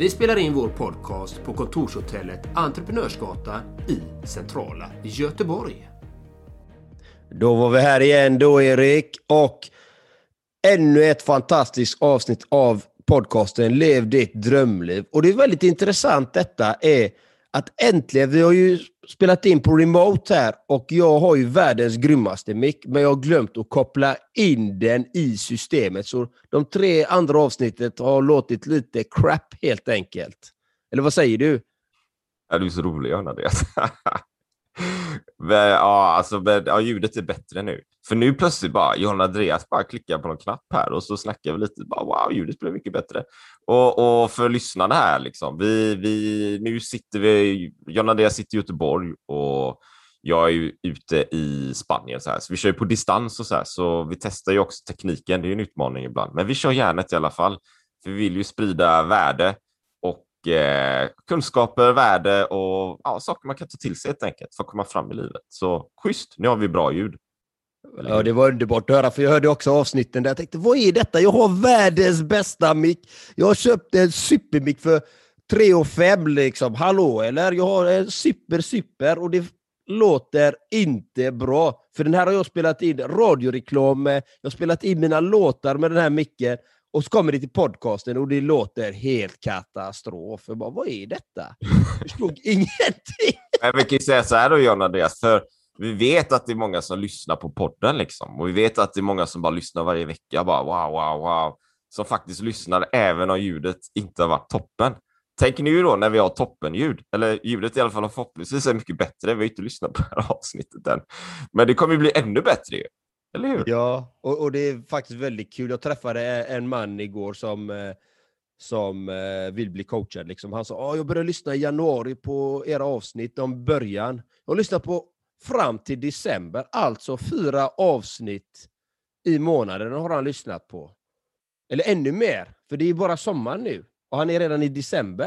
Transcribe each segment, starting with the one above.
Vi spelar in vår podcast på kontorshotellet Entreprenörsgatan i centrala Göteborg. Då var vi här igen då, Erik. Och ännu ett fantastiskt avsnitt av podcasten Lev ditt drömliv. Och det är väldigt intressant detta är att äntligen, vi har ju spelat in på remote här och jag har ju världens grymmaste mick, men jag har glömt att koppla in den i systemet. Så de tre andra avsnittet har låtit lite crap helt enkelt. Eller vad säger du? Ja, du är så rolig, Anna. Det. ja, alltså, ja, ljudet är bättre nu. För nu plötsligt bara, John Andreas bara klickar på någon knapp här och så snackar vi lite. Bara, wow, ljudet blev mycket bättre. Och, och för lyssnarna här, liksom, vi, vi, nu sitter vi, John Andreas sitter i Göteborg och jag är ju ute i Spanien, så, här, så vi kör på distans och så här, så vi testar ju också tekniken. Det är en utmaning ibland, men vi kör järnet i alla fall. För vi vill ju sprida värde eh, kunskaper, värde och ja, saker man kan ta till sig helt enkelt för att komma fram i livet. Så schysst, nu har vi bra ljud. Ja, det var underbart att höra, för jag hörde också avsnitten där jag tänkte, vad är detta? Jag har världens bästa mick. Jag har köpt en supermick för 3 och 5 liksom. Hallå, eller? Jag har en super, super och det låter inte bra. För den här har jag spelat in radioreklam med, jag har spelat in mina låtar med den här micken och så kommer det till podcasten och det låter helt katastrof. Jag bara, vad är detta? Jag förstod ingenting. Men vi kan ju säga så här då, John Andreas, för vi vet att det är många som lyssnar på podden liksom. Och vi vet att det är många som bara lyssnar varje vecka, bara wow, wow, wow. Som faktiskt lyssnar även om ljudet inte har varit toppen. Tänk nu då när vi har toppenljud, eller ljudet i alla fall förhoppningsvis är mycket bättre. Vi har inte lyssnat på det här avsnittet än. Men det kommer ju bli ännu bättre ju. Eller hur? Ja, och, och, det är faktiskt väldigt kul. Jag träffade en man igår som, eh, som eh, vill bli coachad. Liksom. Han sa att jag började lyssna i januari på era avsnitt om början. Jag har lyssnat på fram till december, alltså fyra avsnitt i månaden har han lyssnat på. Eller ännu mer, för det är bara sommar nu. Och han är redan i december.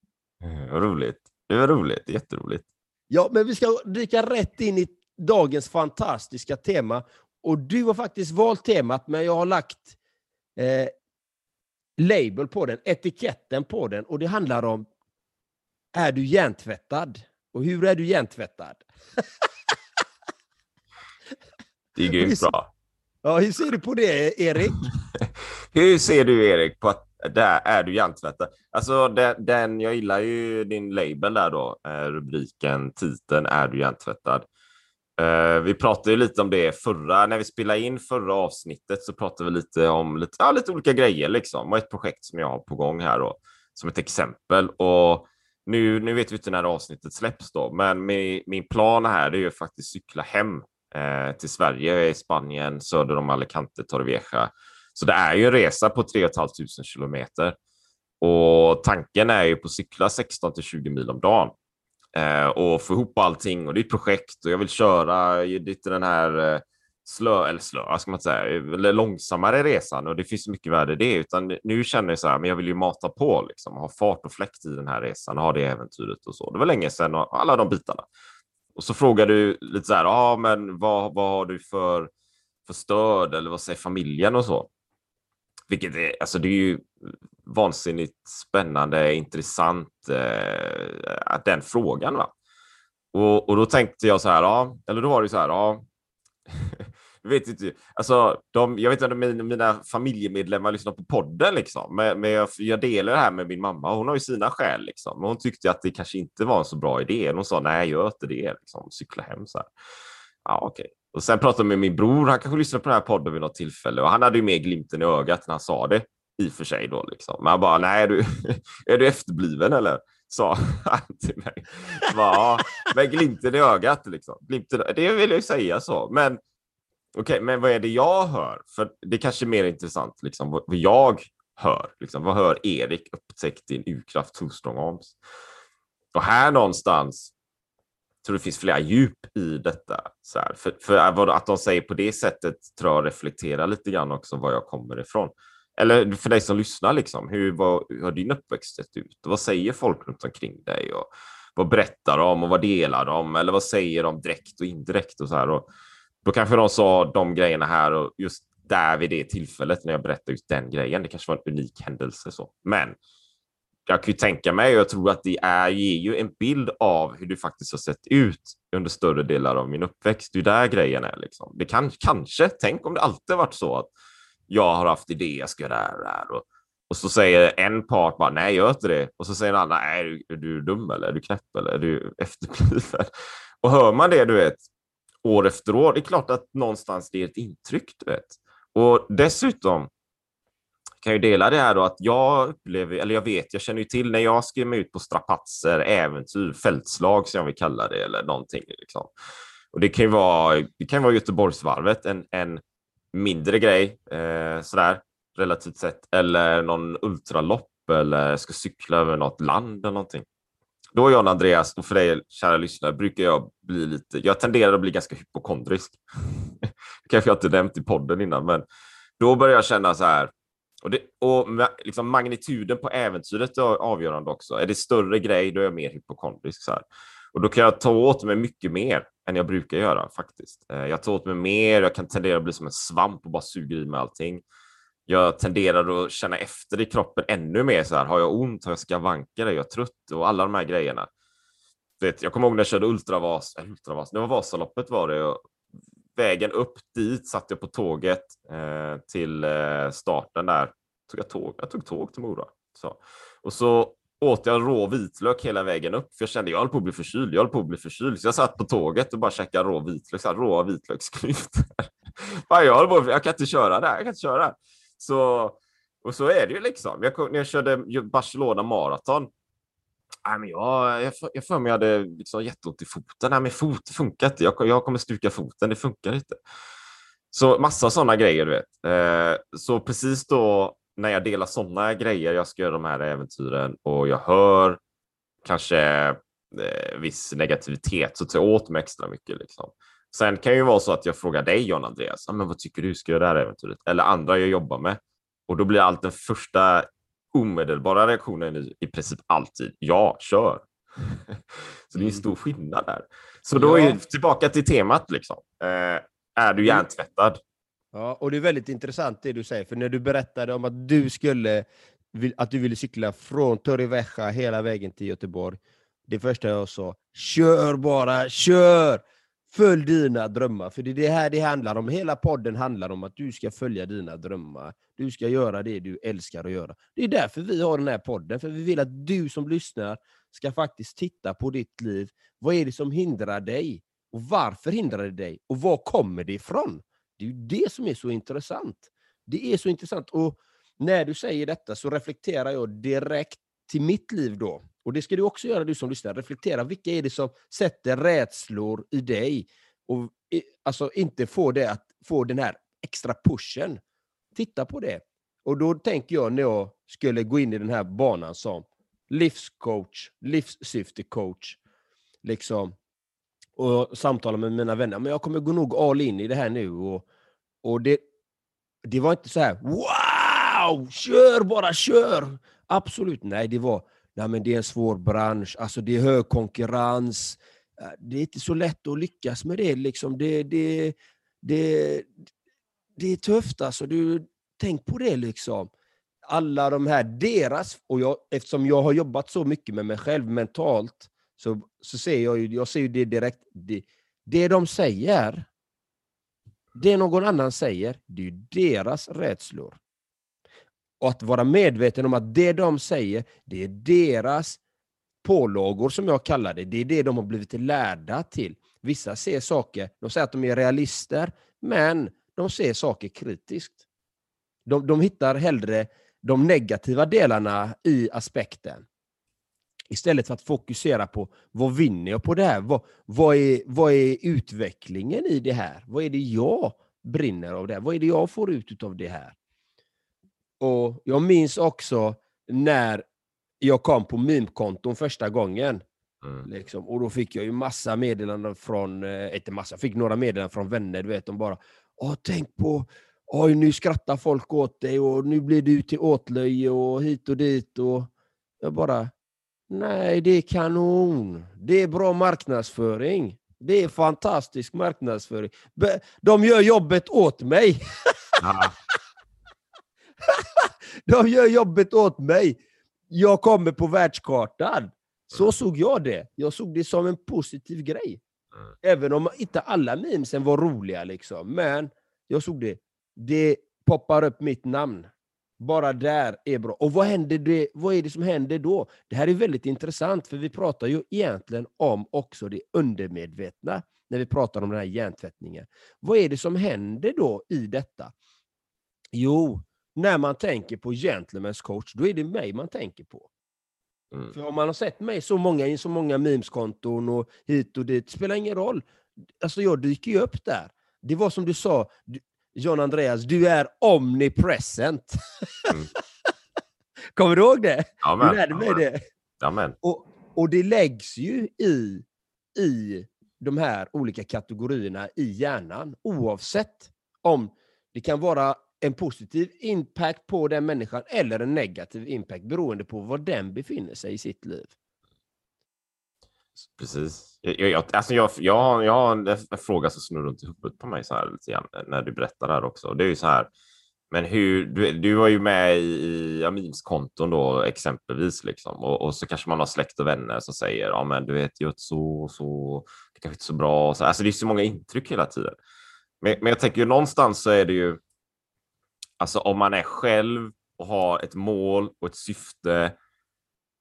Eh, vad roligt. Det var roligt. Jätteroligt. Ja, men vi ska dyka rätt in i dagens fantastiska tema. Och du har faktiskt valt temat, men jag har lagt eh, label på den, etiketten på den. Och det handlar om, är du hjärntvättad? Och hur är du hjärntvättad? det är grymt bra. Ja, hur ser du på det, Erik? hur ser du, Erik, på att där är du hjärntvättad. Alltså den, den, jag gillar ju din label där då, eh, rubriken, titeln, är du hjärntvättad? Eh, vi pratade ju lite om det förra, när vi spelade in förra avsnittet så pratade vi lite om lite, ja, lite olika grejer liksom och ett projekt som jag har på gång här då, som ett exempel. Och nu, nu vet vi inte när avsnittet släpps då, men min, min plan här är ju faktiskt cykla hem eh, till Sverige, i Spanien, söder om Alicante, Torrevieja. Så det är ju en resa på 3 500 kilometer. Och tanken är ju på att cykla 16 till 20 mil om dagen eh, och få ihop allting. Och det är ett projekt och jag vill köra lite den här eh, slö, eller slö, vad ska man säga, eller långsammare resan och det finns mycket värde i det. Utan nu känner jag så här, men jag vill ju mata på, liksom, ha fart och fläkt i den här resan och ha det äventyret och så. Det var länge sedan och alla de bitarna. Och så frågar du lite så här, ja, men vad, vad har du för, för stöd eller vad säger familjen och så? Vilket är, alltså det är ju vansinnigt spännande, intressant, eh, den frågan. Va? Och, och då tänkte jag så här, ja, eller då var det så här, ja, jag vet inte, alltså, de, jag vet inte om mina, mina familjemedlemmar lyssnar på podden, liksom. men, men jag, jag, delar det här med min mamma. Hon har ju sina skäl, liksom. men hon tyckte att det kanske inte var en så bra idé. Hon sa nej, gör inte det, liksom. cykla hem så här. Ja, okej. Okay. Och sen pratade jag med min bror, han kanske lyssnade på den här podden vid något tillfälle och han hade ju mer glimten i ögat när han sa det i och för sig då liksom. Men han bara, nej, är du, är du efterbliven eller? Sa han till mig. Ja, med glimten i ögat liksom. Glimten, det vill jag ju säga så, men okej, okay, men vad är det jag hör? För det kanske är mer intressant liksom vad jag hör. Liksom, vad hör Erik upptäckt din U-kraft Two Strong Arms? Och här någonstans tror det finns flera djup i detta. Så här. För, för att de säger på det sättet tror jag reflekterar lite grann också var jag kommer ifrån. Eller för dig som lyssnar, liksom, hur, vad, hur har din uppväxt sett ut? vad säger folk runt omkring dig? Och vad berättar de och vad delar de? Eller vad säger de direkt och indirekt? Och så här. Och då kanske de sa de grejerna här och just där vid det tillfället när jag berättade just den grejen. Det kanske var en unik händelse. så. Men jag kan ju tänka mig och jag tror att det är, ger ju en bild av hur du faktiskt har sett ut under större delar av min uppväxt. Det är där grejen är. Liksom. Det kan kanske, tänk om det alltid varit så att jag har haft idéer jag ska göra det här och, det här. och, och så säger en part bara nej, gör inte det. Och så säger en annan, nej, är du, är du dum eller är du knäpp eller är du efterbliven? Och hör man det, du vet, år efter år, det är klart att någonstans det är ett intryck, du vet. Och dessutom kan ju dela det här då att jag upplever, eller jag vet, jag känner ju till när jag skrev mig ut på strapatser, äventyr, fältslag som jag vill kalla det eller någonting. Liksom. Och det kan ju vara, det kan vara Göteborgsvarvet, en, en mindre grej eh, sådär relativt sett, eller någon ultralopp eller ska cykla över något land eller någonting. Då John Andreas, och för dig kära lyssnare, brukar jag bli lite, jag tenderar att bli ganska hypokondrisk. det kanske jag inte nämnt i podden innan, men då börjar jag känna så här, och, det, och liksom magnituden på äventyret är avgörande också. Är det större grej, då är jag mer hypokondrisk. Så här. Och då kan jag ta åt mig mycket mer än jag brukar göra faktiskt. Eh, jag tar åt mig mer, jag kan tendera att bli som en svamp och bara suga i mig allting. Jag tenderar att känna efter i kroppen ännu mer så här, har jag ont, har jag skavanker, är jag trött och alla de här grejerna. Vet, jag kommer ihåg när jag körde Ultravas, äh, Ultravas, det var Vasaloppet var det, och vägen upp dit satt jag på tåget eh, till eh, starten där. Tog jag, tåg? jag tog tåg till Mora. Så. Och så åt jag rå vitlök hela vägen upp, för jag kände jag höll på att bli förkyld. Jag höll på att bli förkyld, så jag satt på tåget och bara käkade rå vitlök, så här, råa vitlöksklyftor. jag, på, jag kan inte köra där, jag kan inte köra. Så, och så är det ju liksom. Jag, när jag körde Barcelona maraton, Nej, men jag, jag, jag för mig jag hade liksom jätteont i foten. Nej, men fot funkar inte. Jag, jag kommer stuka foten. Det funkar inte. Så massa sådana grejer, du vet. Eh, så precis då när jag delar sådana grejer, jag ska göra de här äventyren och jag hör kanske eh, viss negativitet så tar jag åt mig extra mycket. Liksom. Sen kan det ju vara så att jag frågar dig John Andreas, ah, men vad tycker du ska göra det här äventyret? Eller andra jag jobbar med. Och då blir allt den första omedelbara reaktionen i, i princip alltid ja, kör. så det är en stor skillnad där. Så då är tillbaka till temat liksom. Eh, är du hjärntvättad? Ja, och det är väldigt intressant det du säger, för när du berättade om att du skulle att du ville cykla från Torrevieja hela vägen till Göteborg. Det första jag sa, kör bara, kör! Följ dina drömmar, för det är det här det handlar om. Hela podden handlar om att du ska följa dina drömmar. Du ska göra det du älskar att göra. Det är därför vi har den här podden, för vi vill att du som lyssnar ska faktiskt titta på ditt liv. Vad är det som hindrar dig Och varför hindrar det dig? Och var kommer det ifrån? Det är ju det som är så intressant. Det är så intressant. Och när du säger detta så reflekterar jag direkt till mitt liv då. Och det ska du också göra, du som lyssnar. Reflektera, vilka är det som sätter rädslor i dig? Och eh, alltså inte få, det att, få den här extra pushen. Titta på det. Och då tänker jag när jag skulle gå in i den här banan som livscoach, livssyftecoach, liksom, och samtala med mina vänner. Men jag kommer gå nog all in i det här nu. Och, och det, det var inte så här wow, kör bara, kör! Absolut, nej, det var nej, men det är en svår bransch, alltså det är hög konkurrens. Eh, det är inte så lätt att lyckas med det. Liksom. Det, det, det, det är tufft alltså. Du, tänk på det liksom. Alla de här, deras, och jag, eftersom jag har jobbat så mycket med mig själv mentalt, så, så ser jag, jag ser ju det direkt. Det, det de säger, det någon annan säger, det är deras rädslor. Och att vara medveten om att det de säger, det är deras pålagor som jag kallar det. Det är det de har blivit lärda till. Vissa ser saker, de säger att de är realister, men de ser saker kritiskt. De, de hittar hellre de negativa delarna i aspekten. Istället för att fokusera på vad vinner jag på det här? Vad, vad, är, vad är utvecklingen i det här? Vad är det jag brinner av det här? Vad är det jag får ut av det här? Och Jag minns också när jag kom på meme-konton första gången. Mm. Liksom. Och då fick jag ju massa meddelanden från, eh, inte massa, fick några meddelanden från vänner, du vet, de bara Åh, tänk på, oj nu skrattar folk åt dig och nu blir du till åtlöje och hit och dit. Och jag bara, nej det är kanon. Det är bra marknadsföring. Det är fantastisk marknadsföring. De gör jobbet åt mig. De gör jobbet åt mig. Jag kommer på världskartan. Så mm. såg jag det. Jag såg det som en positiv grej. Mm. Även om inte alla memesen var roliga. Liksom. Men jag såg det. Det poppar upp mitt namn. Bara där är bra. Och vad, händer det, vad är det som händer då? Det här är väldigt intressant, för vi pratar ju egentligen om också det undermedvetna, när vi pratar om den här hjärntvättningen. Vad är det som händer då i detta? Jo, när man tänker på gentlemen's coach, då är det mig man tänker på. Mm. För om man har sett mig så många i så många memeskonton och hit och dit, spelar ingen roll. Alltså jag dyker ju upp där. Det var som du sa, John Andreas, du är omnipresent. Mm. Kommer du ihåg det? Amen. Du lärde mig Amen. det. Amen. Och, och det läggs ju i, i de här olika kategorierna i hjärnan, oavsett om det kan vara en positiv impact på den människan eller en negativ impact beroende på var den befinner sig i sitt liv. Precis. Jag, jag, alltså jag, jag, har, jag har en fråga som snurrar runt i huvudet på mig så här lite grann, eh, när du berättar det här också. Det är ju så här, men hur, du, du var ju med i, i Amins konton då exempelvis liksom och, och, så kanske man har släkt och vänner som säger ja men du vet, gör så och så, det kanske inte är så bra. Så, alltså det är så många intryck hela tiden. Men, men jag tänker ju någonstans så är det ju Alltså om man är själv och har ett mål och ett syfte.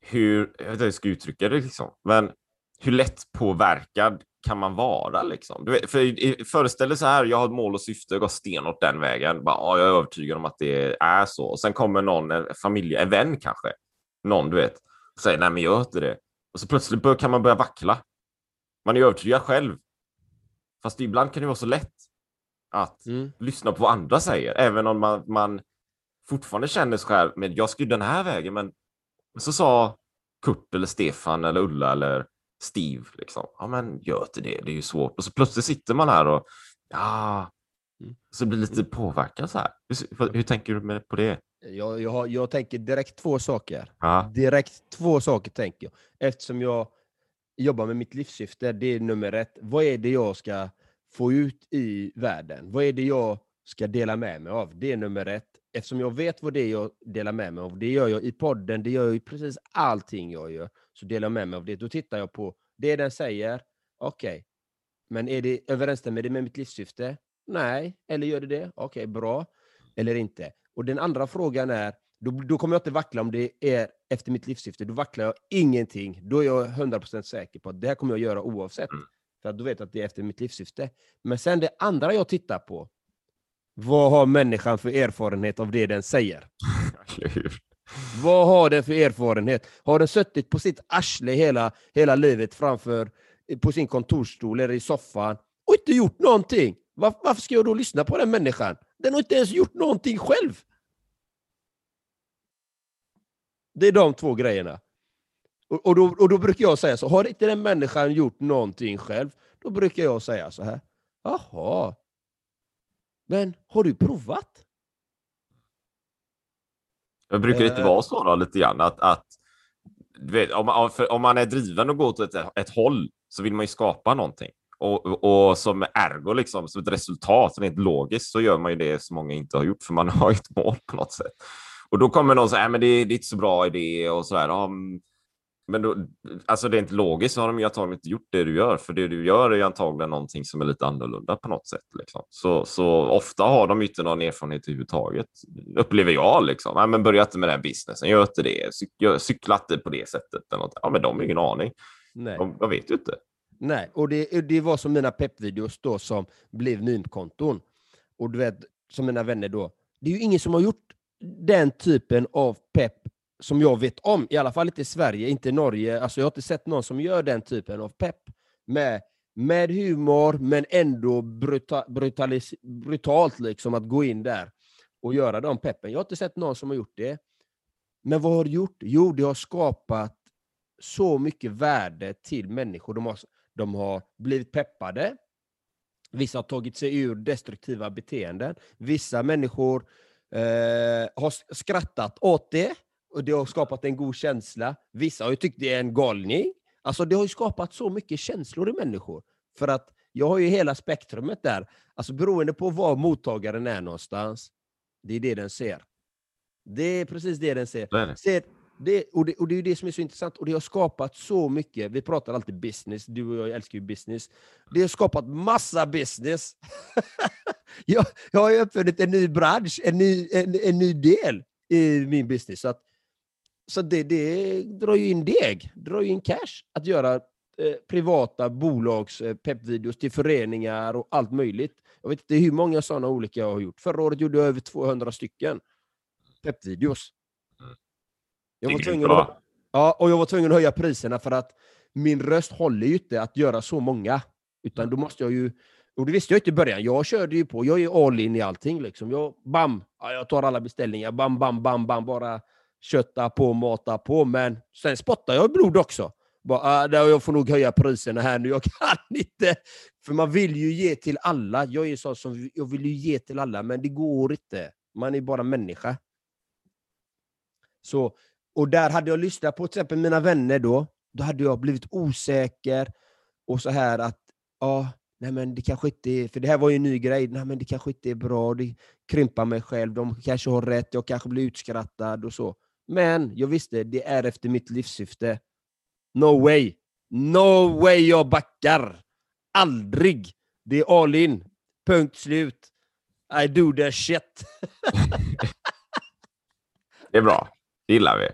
Hur, jag vet inte hur jag ska uttrycka det liksom, men hur lätt påverkad kan man vara liksom? Du vet, för föreställ dig så här, jag har ett mål och syfte, jag går stenhårt den vägen. Bara, jag är övertygad om att det är så. Och sen kommer någon, en familj, en vän kanske, någon du vet, och säger nej men gör inte det. Och så plötsligt kan man börja vackla. Man är övertygad själv. Fast ibland kan det vara så lätt att mm. lyssna på vad andra säger, även om man, man fortfarande känner sig själv, men jag ska ju den här vägen, men så sa Kurt eller Stefan eller Ulla eller Steve, liksom, ja men gör inte det, det är ju svårt. Och så plötsligt sitter man här och ja, mm. så blir lite påverkad så här. Hur, hur tänker du med på det? Jag, jag, jag tänker direkt två saker. Ja. Direkt två saker tänker jag. Eftersom jag jobbar med mitt livssyfte, det är nummer ett. Vad är det jag ska få ut i världen? Vad är det jag ska dela med mig av? Det är nummer ett. Eftersom jag vet vad det är jag delar med mig av, det gör jag i podden, det gör jag i precis allting jag gör, så delar jag med mig av det. Då tittar jag på det den säger, okej, okay. men är det, överensstämmer det med mitt livssyfte? Nej, eller gör det det? Okej, okay, bra. Eller inte. Och den andra frågan är, då, då kommer jag inte vackla om det är efter mitt livssyfte. Då vacklar jag ingenting. Då är jag 100% säker på att det här kommer jag göra oavsett. Mm. För att du vet att det är efter mitt livssyfte. Men sen det andra jag tittar på, vad har människan för erfarenhet av det den säger? Vad har den för erfarenhet? Har den suttit på sitt arsle hela, hela livet framför på sin kontorsstol eller i soffan och inte gjort någonting? Var, varför ska jag då lyssna på den människan? Den har inte ens gjort någonting själv. Det är de två grejerna. Och, och, då, och då brukar jag säga så, har inte den människan gjort någonting själv, då brukar jag säga så här. Jaha, men har du provat? Det brukar inte Eh. vara så då, lite grann att, att vet, om, man, om man är driven och går åt ett, ett håll så vill man ju skapa någonting. Och, och, och som ergo, liksom, som ett resultat, rent logiskt, så gör man ju det som många inte har gjort, för man har ju ett mål på något sätt. Och då kommer någon säga, men det, det är inte så bra idé och sådär. Ja, mm, men då, alltså det är inte logiskt så har de ju antagligen inte gjort det du gör, för det du gör är ju antagligen någonting som är lite annorlunda på något sätt. Liksom. Så, så ofta har de ju inte någon erfarenhet överhuvudtaget, upplever jag. Liksom. Ja, men börja inte med den här businessen, gör inte det, Cyk, cykla inte på det sättet. Eller något. Ja, men de har ingen aning, Nej. de, de vet ju inte. Nej, och det, det var som mina peppvideos då som blev meme-konton. Och du vet, som mina vänner då, det är ju ingen som har gjort den typen av pepp som jag vet om, i alla fall inte i Sverige, inte i Norge. Alltså jag har inte sett någon som gör den typen av pepp med, med humor, men ändå bruta, brutalis, brutalt liksom att gå in där och göra de peppen. Jag har inte sett någon som har gjort det. Men vad har det gjort? Jo, det har skapat så mycket värde till människor. De har, de har blivit peppade. Vissa har tagit sig ur destruktiva beteenden. Vissa människor eh, har skrattat åt det och det har skapat en god känsla. Vissa har ju tyckt det är en galning. Alltså det har ju skapat så mycket känslor i människor. För att jag har ju hela spektrumet där. Alltså beroende på var mottagaren är någonstans, det är det den ser. Det är precis det den ser. Det. ser det, och, det, och det är det som är så intressant. Och det har skapat så mycket. Vi pratar alltid business. Du och jag älskar ju business. Det har skapat massa business. jag, jag har ju uppfunnit en ny bransch, en ny, en, en ny del i min business. Så, att, så det, det drar ju in deg, drar ju in cash att göra eh, privata bolags eh, peppvideos till föreningar och allt möjligt. Jag vet inte hur många sådana olika jag har gjort. Förra året gjorde jag över 200 stycken peppvideos. Mm. Jag var tvungen att, ja, och jag var tvungen att höja priserna för att min röst håller ju inte att göra så många. Utan då måste jag ju, och det visste jag inte i början, jag körde ju på, jag är all in i allting. Liksom. Jag, bam, ja, jag tar alla beställningar, bam, bam, bam, bam, bara kötta på, mata på. Men sen spottar jag blod också. Bara, äh, jag får nog höja priserna här nu, jag kan inte. För man vill ju ge till alla. Jag är så som, jag vill ju ge till alla, men det går inte. Man är bara människa. Så, och där hade jag lyssnat på till exempel mina vänner då, då hade jag blivit osäker och så här att, ja, nej men det kanske inte är, för det här var ju en ny grej, nej men det kanske inte är bra, det krympar mig själv, de kanske har rätt, jag kanske blir utskrattad och så. Men jag visste, det är efter mitt livssyfte. No way! No way jag backar! Aldrig! Det är all in. Punkt slut. I do the shit. Det är bra, det gillar vi.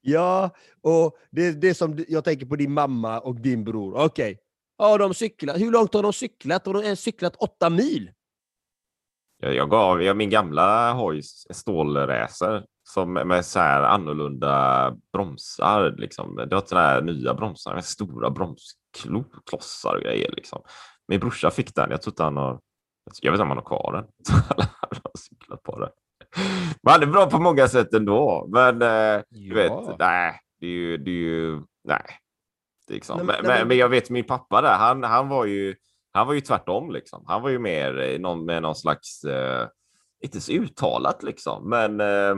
Ja, och det, det är som jag tänker på din mamma och din bror. Okej, ja, de cyklar. hur långt har de cyklat? Har de ens cyklat åtta mil? Jag, jag gav, jag, min gamla en stålracer som med så här annorlunda bromsar. Liksom. Det har såna här nya bromsar med stora bromsklossar och grejer. Liksom. Min brorsa fick den. Jag tror inte han har. Jag vet inte om han har kvar den. han har cyklat på den. Men han är bra på många sätt ändå. Men eh, du vet, nej, det är ju, det är ju nej. Liksom. Nej, men, men- men, nej, men- men jag vet min pappa där, han, han var ju han var ju tvärtom liksom. Han var ju mer någon, med någon slags, eh, inte så uttalat liksom, men eh,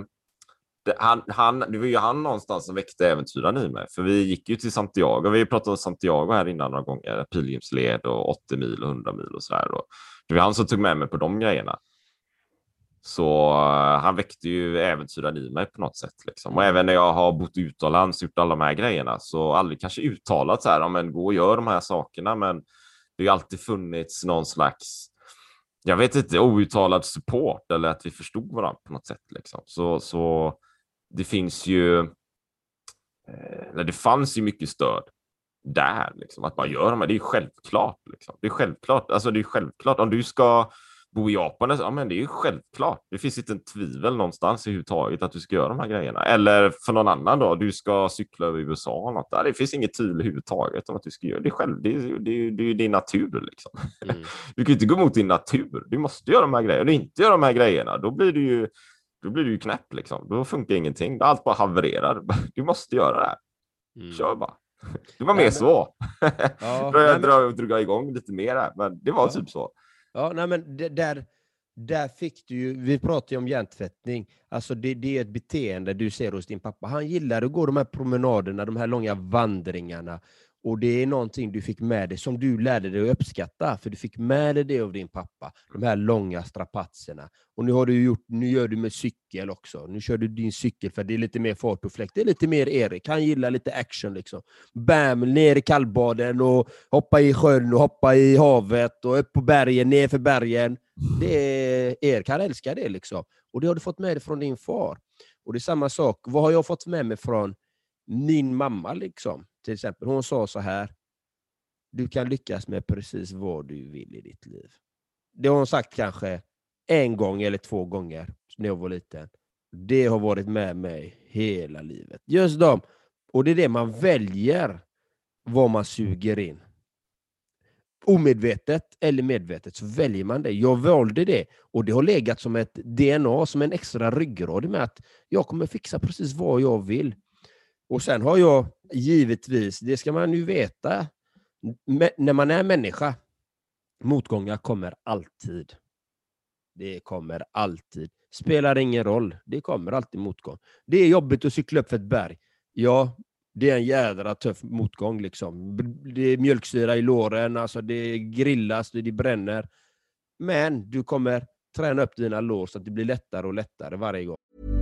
det, han, han, det var ju han någonstans som väckte äventyraren i mig. För vi gick ju till Santiago, vi pratade om Santiago här innan några gånger, pilgrimsled och 80 mil och 100 mil och så här. Och det var han som tog med mig på de grejerna. Så eh, han väckte ju äventyraren i mig på något sätt. Liksom. Och även när jag har bott utomlands, och gjort alla de här grejerna, så aldrig kanske uttalat så här, ja, men gå och gör de här sakerna, men det har ju alltid funnits någon slags, jag vet inte, outtalad support eller att vi förstod varandra på något sätt. Liksom. Så, så det finns ju, eh, nej, det fanns ju mycket stöd där. Liksom, att man gör de här, det är ju självklart. Liksom. Det är självklart. Alltså, det är självklart. Om du ska bo i Japan, ja, men det är ju självklart. Det finns inte en tvivel någonstans i överhuvudtaget att du ska göra de här grejerna. Eller för någon annan då, du ska cykla över USA. Eller något där. Det finns inget tvivel överhuvudtaget om att du ska göra det. Själv, det, är, det, är, det är din natur. Liksom. Mm. Du kan inte gå emot din natur. Du måste göra de här grejerna. Om du inte gör de här grejerna, då blir du ju, då blir du ju knäpp. Liksom. Då funkar ingenting. Allt bara havererar. Du måste göra det här. Mm. Kör bara. Det var mer men... så. Ja, då jag men... dra igång lite mer här, men det var ja. typ så. Ja, nej, men det, där, där fick du ju, vi pratade ju om hjärntvättning, alltså det, det, är ett beteende du ser hos din pappa. Han gillar att gå de här promenaderna, de här långa vandringarna. Och det är någonting du fick med dig som du lärde dig att uppskatta, för du fick med dig det av din pappa, de här långa strapatserna. Och nu har du gjort, nu gör du med cykel också. Nu kör du din cykel för det är lite mer fart och fläkt. Det är lite mer Erik, han gillar lite action liksom. Bam, ner i kallbaden och hoppa i sjön och hoppa i havet och upp på bergen, ner för bergen. Det är Erik, han älskar det liksom. Och det har du fått med dig från din far. Och det är samma sak, vad har jag fått med mig från min mamma liksom? Till exempel, hon sa så här. Du kan lyckas med precis vad du vill i ditt liv. Det har hon sagt kanske en gång eller två gånger när jag var liten. Det har varit med mig hela livet. Just dem. Och det är det man väljer, vad man suger in. Omedvetet eller medvetet så väljer man det. Jag valde det och det har legat som ett DNA, som en extra ryggrad med att jag kommer fixa precis vad jag vill. Och sen har jag givetvis, det ska man ju veta, när man är människa, motgångar kommer alltid. Det kommer alltid. Spelar ingen roll, det kommer alltid motgång. Det är jobbigt att cykla upp för ett berg. Ja, det är en jädra tuff motgång. Liksom. Det är mjölksyra i låren, alltså det grillas, det bränner. Men du kommer träna upp dina lår så att det blir lättare och lättare varje gång.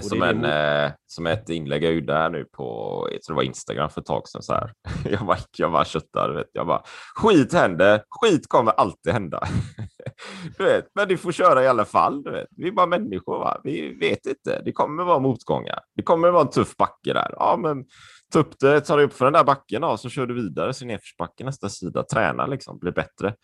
Som, en, eh, som ett inlägg jag gjorde här nu på jag tror det var Instagram för ett tag sedan. Så här. Jag, bara, jag bara köttar. Vet. Jag bara, skit händer, skit kommer alltid hända. du vet, men du får köra i alla fall. Du vet. Vi är bara människor, va? vi vet inte. Det kommer vara motgångar. Det kommer vara en tuff backe där. Ja, men ta upp det, ta dig upp för den där backen och så kör du vidare sin nedförsbacke nästa sida. Träna liksom, bli bättre.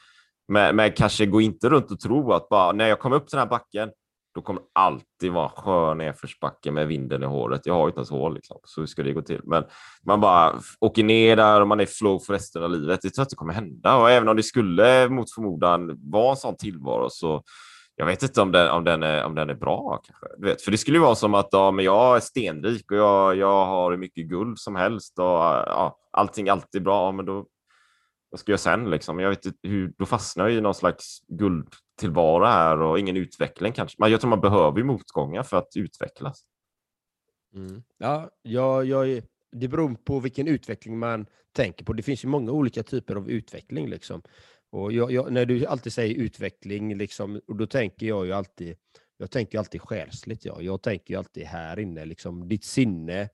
Men, men kanske gå inte runt och tro att bara när jag kommer upp till den här backen, då kommer det alltid vara skön nedförsbacke med vinden i håret. Jag har ju inte ens hår, liksom. så hur ska det gå till? Men man bara åker ner där och man är flow för resten av livet. Det tror jag inte kommer hända. Och även om det skulle mot förmodan vara en sån tillvaro så jag vet inte om den, om den, är, om den är bra. Kanske. Du vet, för det skulle ju vara som att ja, men jag är stenrik och jag, jag har hur mycket guld som helst och ja, allting alltid bra. Men då, vad ska jag sen? Liksom? Jag vet inte hur, då fastnar jag i någon slags guldtillvaro här och ingen utveckling kanske. Men jag tror man behöver motgångar för att utvecklas. Mm. Ja, jag, jag, det beror på vilken utveckling man tänker på. Det finns ju många olika typer av utveckling. Liksom. Och jag, jag, när du alltid säger utveckling, liksom, och då tänker jag ju alltid jag tänker alltid själsligt. Ja. Jag tänker alltid här inne, liksom, ditt sinne,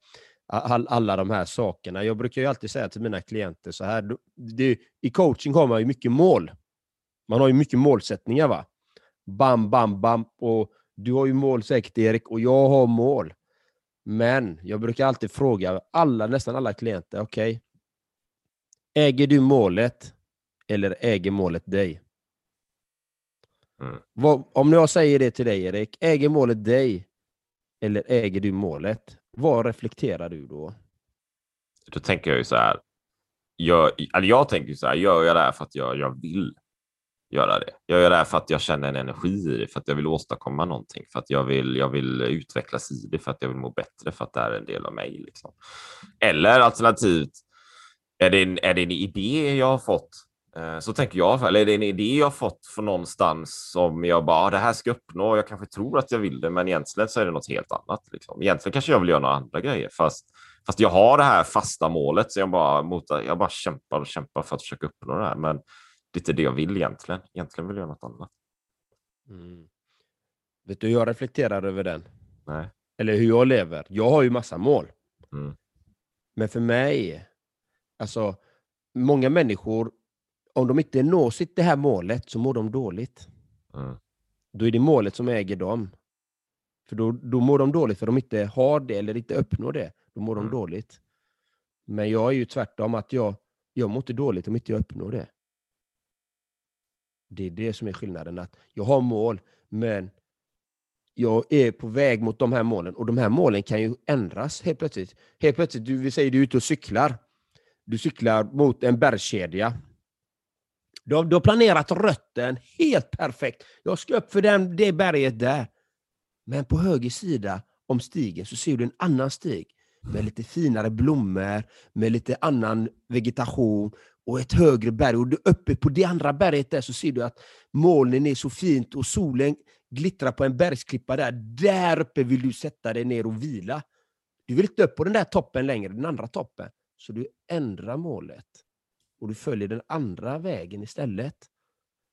all, alla de här sakerna. Jag brukar ju alltid säga till mina klienter så här, det, i coaching har man ju mycket mål. Man har ju mycket målsättningar. va? Bam, bam, bam. Och du har ju mål säkert Erik, och jag har mål. Men jag brukar alltid fråga alla, nästan alla klienter, okej, okay, äger du målet eller äger målet dig? Mm. Vad, om jag säger det till dig Erik, äger målet dig eller äger du målet, vad reflekterar du då? Då tänker jag ju så här. Jag, eller jag tänker ju så här, gör jag det här för att jag, jag vill göra det? Jag Gör det här för att jag känner en energi i det, för att jag vill åstadkomma någonting, för att jag vill, jag vill utvecklas i det, för att jag vill må bättre, för att det är en del av mig. Liksom. Eller alternativt, är det, en, är det en idé jag har fått så tänker jag, eller är det en idé jag fått från någonstans som jag bara, ah, det här ska uppnå, jag kanske tror att jag vill det, men egentligen så är det något helt annat. Liksom. Egentligen kanske jag vill göra några andra grejer, fast, fast jag har det här fasta målet, så jag bara, mot, jag bara kämpar och kämpar för att försöka uppnå det här. Men det är inte det jag vill egentligen. Egentligen vill jag göra något annat. Mm. Vet du hur jag reflekterar över den? Nej. Eller hur jag lever? Jag har ju massa mål. Mm. Men för mig, alltså många människor om de inte når sitt det här målet så mår de dåligt. Mm. Då är det målet som äger dem. För då, då mår de dåligt för de inte har det eller inte uppnår det. Då mår Mm. de dåligt. Men jag är ju tvärtom, att jag, jag mår inte dåligt om inte jag uppnår det. Det är det som är skillnaden. att Jag har mål, men jag är på väg mot de här målen. Och de här målen kan ju ändras helt plötsligt. Helt plötsligt, du, vi säger du är ute och cyklar. Du cyklar mot en bergskedja. Du har, du har planerat rötten helt perfekt. Jag ska upp för den, det berget där. Men på höger sida om stigen så ser du en annan stig med lite finare blommor, med lite annan vegetation och ett högre berg. Och du uppe på det andra berget där så ser du att molnen är så fint och solen glittrar på en bergsklippa där. Där uppe vill du sätta dig ner och vila. Du vill inte upp på den där toppen längre, den andra toppen. Så du ändrar målet och du följer den andra vägen istället.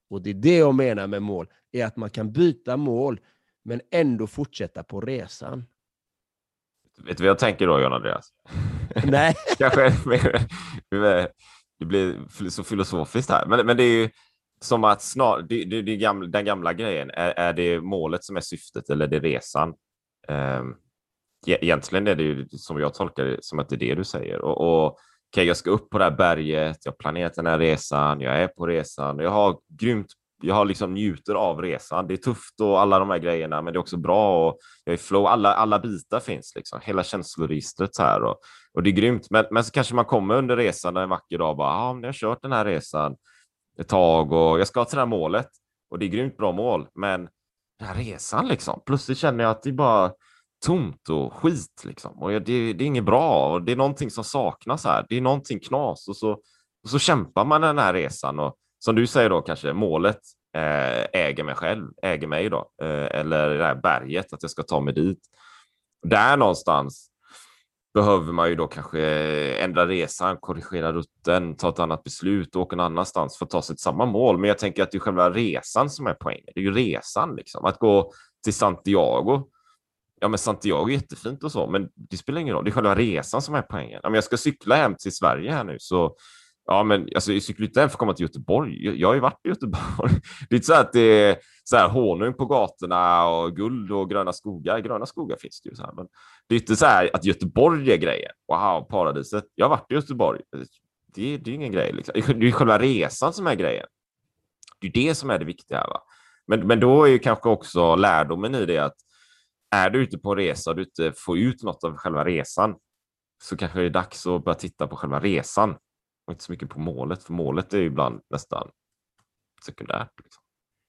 Och det är det jag menar med mål, är att man kan byta mål men ändå fortsätta på resan. Vet du vad jag tänker då, John Andreas? Nej. Kanske det blir så filosofiskt här, men, men det är ju som att snar, det, det, det gamla, den gamla grejen, är, är det målet som är syftet eller är det resan? Um, egentligen är det ju som jag tolkar det som att det är det du säger. Och, och okay, jag ska upp på det här berget, jag har planerat den här resan, jag är på resan, jag har grymt jag har liksom njuter av resan. Det är tufft och alla de här grejerna, men det är också bra och jag är flow. Alla, alla bitar finns liksom, hela känsloregistret här och, och det är grymt. Men, men så kanske man kommer under resan en vacker dag och bara, ja, jag har kört den här resan ett tag och jag ska till det här målet och det är grymt bra mål. Men den här resan liksom, plötsligt känner jag att det är bara tomt och skit liksom och det, det är inget bra och det är någonting som saknas här. Det är någonting knas och så, och så kämpar man den här resan och som du säger då kanske målet eh, äger mig själv, äger mig då, eh, eller det här berget, att jag ska ta mig dit. Där någonstans behöver man ju då kanske ändra resan, korrigera rutten, ta ett annat beslut och åka någon annanstans för att ta sig till samma mål. Men jag tänker att det är själva resan som är poängen. Det är ju resan, liksom. Att gå till Santiago. Ja, men Santiago är jättefint och så, men det spelar ingen roll. Det är själva resan som är poängen. Om jag ska cykla hem till Sverige här nu så Ja, men alltså, jag cyklar inte hem för att komma till Göteborg. Jag, jag har ju varit i Göteborg. Det är inte så att det är så här honung på gatorna och guld och gröna skogar. Gröna skogar finns det ju så här, men det är inte så här att Göteborg är grejen. Wow, paradiset. Jag har varit i Göteborg. Det, det är ingen grej. Liksom. Det är själva resan som är grejen. Det är det som är det viktiga. Va? Men, men då är ju kanske också lärdomen i det att är du ute på en resa och du inte får ut något av själva resan så kanske det är dags att börja titta på själva resan och inte så mycket på målet, för målet är ju ibland nästan sekundärt. Liksom.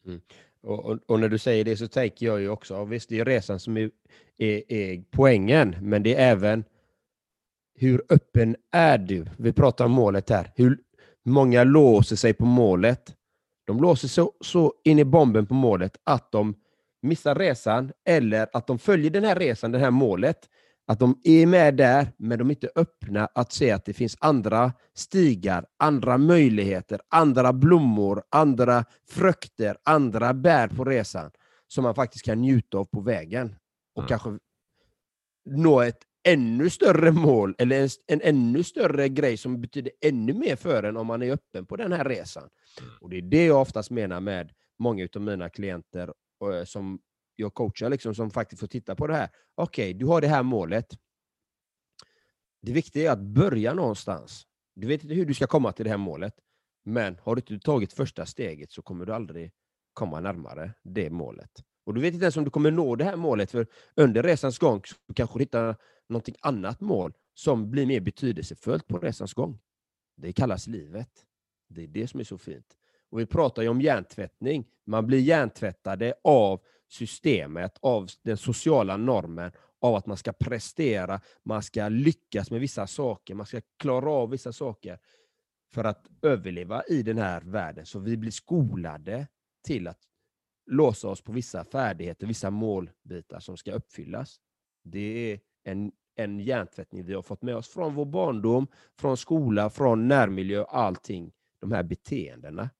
Mm. Och, och, och, när du säger det så tänker jag ju också, visst det är resan som är, är, är, poängen, men det är även hur öppen är du? Vi pratar om målet här. Hur många låser sig på målet? De låser så, så in i bomben på målet att de missar resan eller att de följer den här resan, det här målet, att de är med där, men de är inte öppna att se att det finns andra stigar, andra möjligheter, andra blommor, andra frukter, andra bär på resan som man faktiskt kan njuta av på vägen. Och mm. kanske nå ett ännu större mål, eller en, en, ännu större grej som betyder ännu mer för en om man är öppen på den här resan. Mm. Och Det är det jag oftast menar med många av mina klienter Eh, som jag coachar liksom, som faktiskt får titta på det här. Okej, okay, du har det här målet. Det viktiga är att börja någonstans. Du vet inte hur du ska komma till det här målet, men har du inte tagit första steget så kommer du aldrig komma närmare det målet. Och du vet inte ens om du kommer nå det här målet, för under resans gång så kanske du hittar något annat mål som blir mer betydelsefullt på resans gång. Det kallas livet. Det är det som är så fint. Och vi pratar ju om hjärntvättning. Man blir hjärntvättade av systemet, av den sociala normen, av att man ska prestera, man ska lyckas med vissa saker, man ska klara av vissa saker för att överleva i den här världen. Så vi blir skolade till att låsa oss på vissa färdigheter, vissa målbitar som ska uppfyllas. Det är en, en hjärntvättning vi har fått med oss från vår barndom, från skola, från närmiljö, allting. De här beteendena.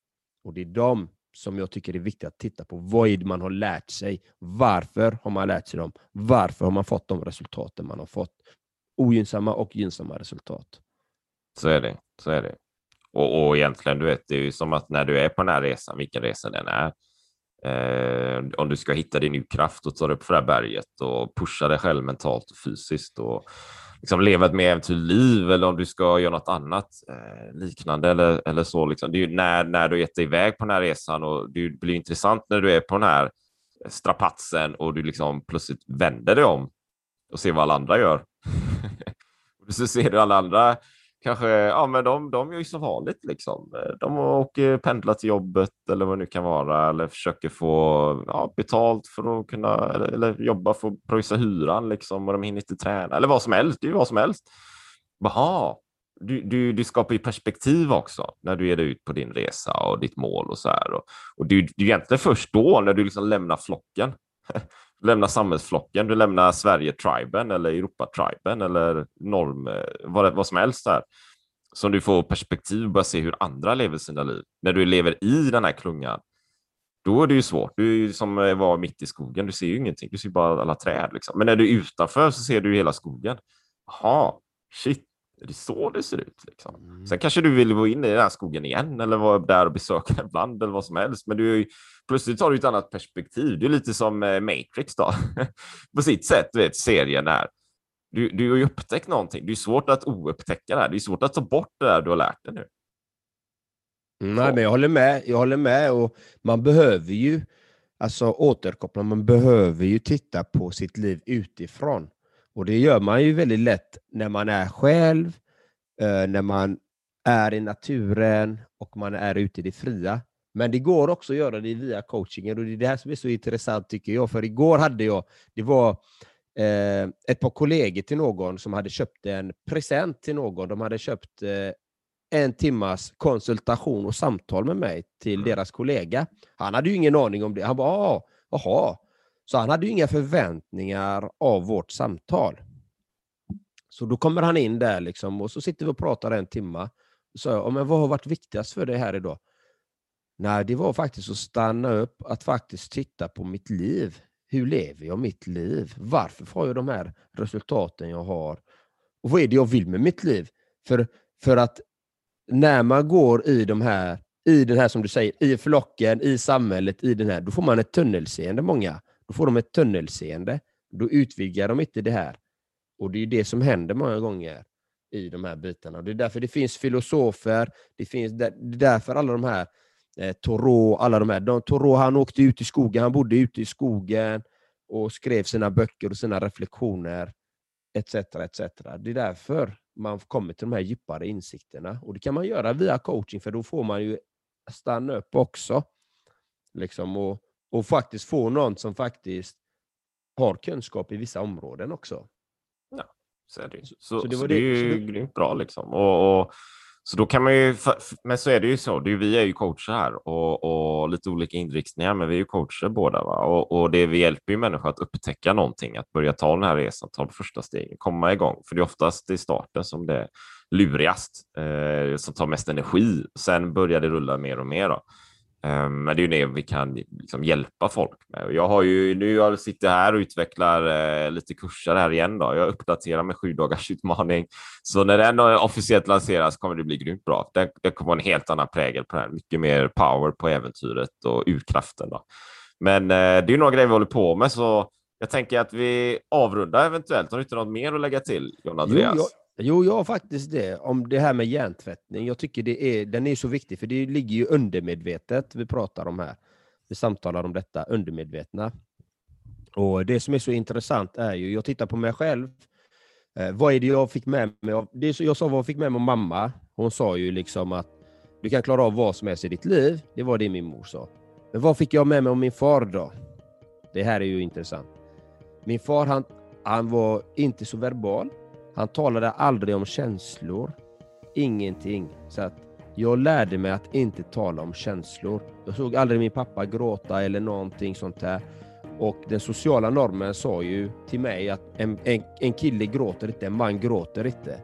Och det är de som jag tycker är viktigt att titta på. Vad är det man har lärt sig? Varför har man lärt sig dem? Varför har man fått de resultaten man har fått? Ogynnsamma och gynnsamma resultat. Så är det. Så är det. Och, och egentligen, du vet, det är ju som att när du är på den här resan, vilken resa den är, eh, om du ska hitta din kraft och ta dig upp för det här berget och pusha dig själv mentalt och fysiskt och liksom leva ett mer äventyrligt liv eller om du ska göra något annat eh, liknande eller, eller så. Liksom. Det är ju när, när du gett dig iväg på den här resan och det blir intressant när du är på den här strapatsen och du liksom plötsligt vänder dig om och ser vad alla andra gör. och så ser du alla andra kanske, ja men de, de gör ju som vanligt liksom. De åker pendla till jobbet eller vad det nu kan vara eller försöker få ja, betalt för att kunna eller, eller jobba för att pröjsa hyran liksom och de hinner inte träna eller vad som helst. Det är ju vad som helst. Jaha, du, du, du skapar ju perspektiv också när du ger dig ut på din resa och ditt mål och så här. Och, och det, är ju egentligen först då när du liksom lämnar flocken du lämnar samhällsflocken, du lämnar Sverige-triben eller Europa-triben eller norm, eh, vad, vad som helst där. Som du får perspektiv och börjar se hur andra lever sina liv. När du lever i den här klungan, då är det ju svårt. Du är ju som eh, att vara mitt i skogen, du ser ju ingenting, du ser bara alla träd. Liksom. Men när du är utanför så ser du hela skogen. Jaha, shit, är det så det ser ut? Liksom. Mm. Sen kanske du vill gå in i den här skogen igen eller vara där och besöka ibland eller vad som helst. Men du är ju, plötsligt har du ett annat perspektiv. Det är lite som eh, Matrix då, på sitt sätt, vet, serien här. Du, du har ju upptäckt någonting. Det är svårt att oupptäcka det här. Det är svårt att ta bort det där du har lärt dig nu. Nej, men jag håller med. Jag håller med och man behöver ju alltså återkoppla. Man behöver ju titta på sitt liv utifrån. Och det gör man ju väldigt lätt när man är själv, eh, när man är i naturen och man är ute i det fria. Men det går också att göra det via coachingen och det är det här som är så intressant tycker jag. För igår hade jag, det var eh, ett par kollegor till någon som hade köpt en present till någon. De hade köpt eh, en timmas konsultation och samtal med mig till mm. deras kollega. Han hade ju ingen aning om det. Han bara, ah, jaha, så han hade ju inga förväntningar av vårt samtal. Så då kommer han in där liksom, och så sitter vi och pratar en timme. Så jag, men vad har varit viktigast för dig här idag? Nej, det var faktiskt att stanna upp, att faktiskt titta på mitt liv. Hur lever jag mitt liv? Varför får jag de här resultaten jag har? Och vad är det jag vill med mitt liv? För, för att när man går i de här, i den här som du säger, i flocken, i samhället, i den här, då får man ett tunnelseende många. Då får de ett tunnelseende. Då utvidgar de inte det här. Och det är det som händer många gånger i de här bitarna. Det är därför det finns filosofer, det, finns, det är därför alla de här eh, Thoreau, alla de här. De, Thoreau han åkte ut i skogen, han bodde ute i skogen och skrev sina böcker och sina reflektioner etc. etc. Det är därför man kommer till de här djupare insikterna. Och Det kan man göra via coaching, för då får man ju stanna upp också. Liksom, och och faktiskt få någon som faktiskt har kunskap i vissa områden också. Ja, så är det, så, så, det, så det är ju det... grymt bra liksom. Och, och, så då kan man ju, men så är det ju så, det är, vi är ju coacher här och, och lite olika inriktningar, men vi är ju coacher båda. Va? Och, och det vi hjälper ju människor att upptäcka någonting, att börja ta den här resan, ta det första steget, komma igång. För det är oftast i starten som det är lurigast, eh, som tar mest energi. Sen börjar det rulla mer och mer. Då. Ehm, men det är ju det vi kan liksom hjälpa folk med. Jag har ju nu jag sitter här och utvecklar eh, lite kurser här igen. Då. Jag uppdaterar med sju dagars utmaning. Så när den officiellt lanseras kommer det bli grymt bra. Det, det kommer en helt annan prägel på det här. Mycket mer power på äventyret och urkraften. Då. Men eh, det är några grejer vi håller på med, så jag tänker att vi avrundar eventuellt. Har du inte något mer att lägga till, John Andreas? Jo, Jo, jag har faktiskt det. Om det här med hjärntvättning. Jag tycker det är, den är så viktig, för det ligger ju undermedvetet vi pratar om här. Vi samtalar om detta undermedvetna. Och Det som är så intressant är ju, jag tittar på mig själv, eh, vad är det jag fick med mig av, det är så, jag sa vad jag fick med mig av mamma, hon sa ju liksom att du kan klara av vad som helst i ditt liv, det var det min mor sa. Men vad fick jag med mig av min far då? Det här är ju intressant. Min far han, han var inte så verbal, han talade aldrig om känslor, ingenting. Så att jag lärde mig att inte tala om känslor. Jag såg aldrig min pappa gråta eller någonting sånt där. Och den sociala normen sa ju till mig att en, en, en kille gråter inte, en man gråter inte.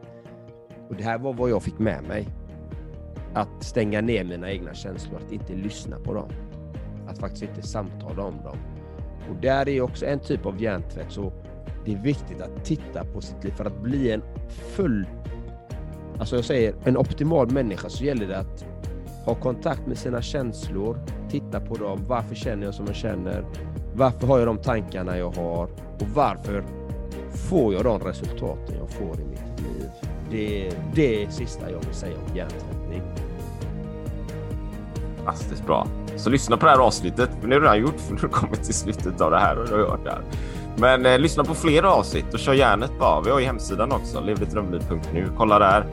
Och det här var vad jag fick med mig. Att stänga ner mina egna känslor, att inte lyssna på dem. Att faktiskt inte samtala om dem. Och där är också en typ av hjärntvätt. Så det är viktigt att titta på sitt liv för att bli en full Alltså jag säger, en optimal människa så gäller det att ha kontakt med sina känslor, titta på dem. Varför känner jag som jag känner? Varför har jag de tankarna jag har? Och varför får jag de resultaten jag får i mitt liv? Det är det sista jag vill säga om hjärntvättning. Fantastiskt bra. Så lyssna på det här avsnittet. Nu har du redan gjort för nu har du kommit till slutet av det här och du har hört det här. Men eh, lyssna på fler avsnitt och kör järnet bara. Vi har ju hemsidan också, levdetdrömliv.nu. Kolla där.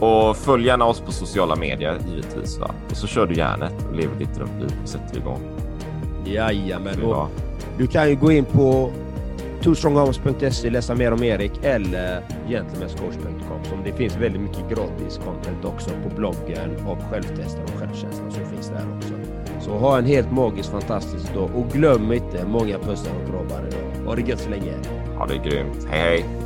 Och följ gärna oss på sociala medier givetvis. Va? Och så kör du järnet och lever ditt drömliv och sätter igång. Jajamän. Och du kan ju gå in på twostrongarms.se, läsa mer om Erik eller gentlemanscoach.com. Som det finns väldigt mycket gratis content också på bloggen och självtester och självkänsla som finns där också. Så ha en helt magisk, fantastisk dag och glöm inte många pussar och kramar. Ha det gött så länge. Ha det grymt. Hej hej!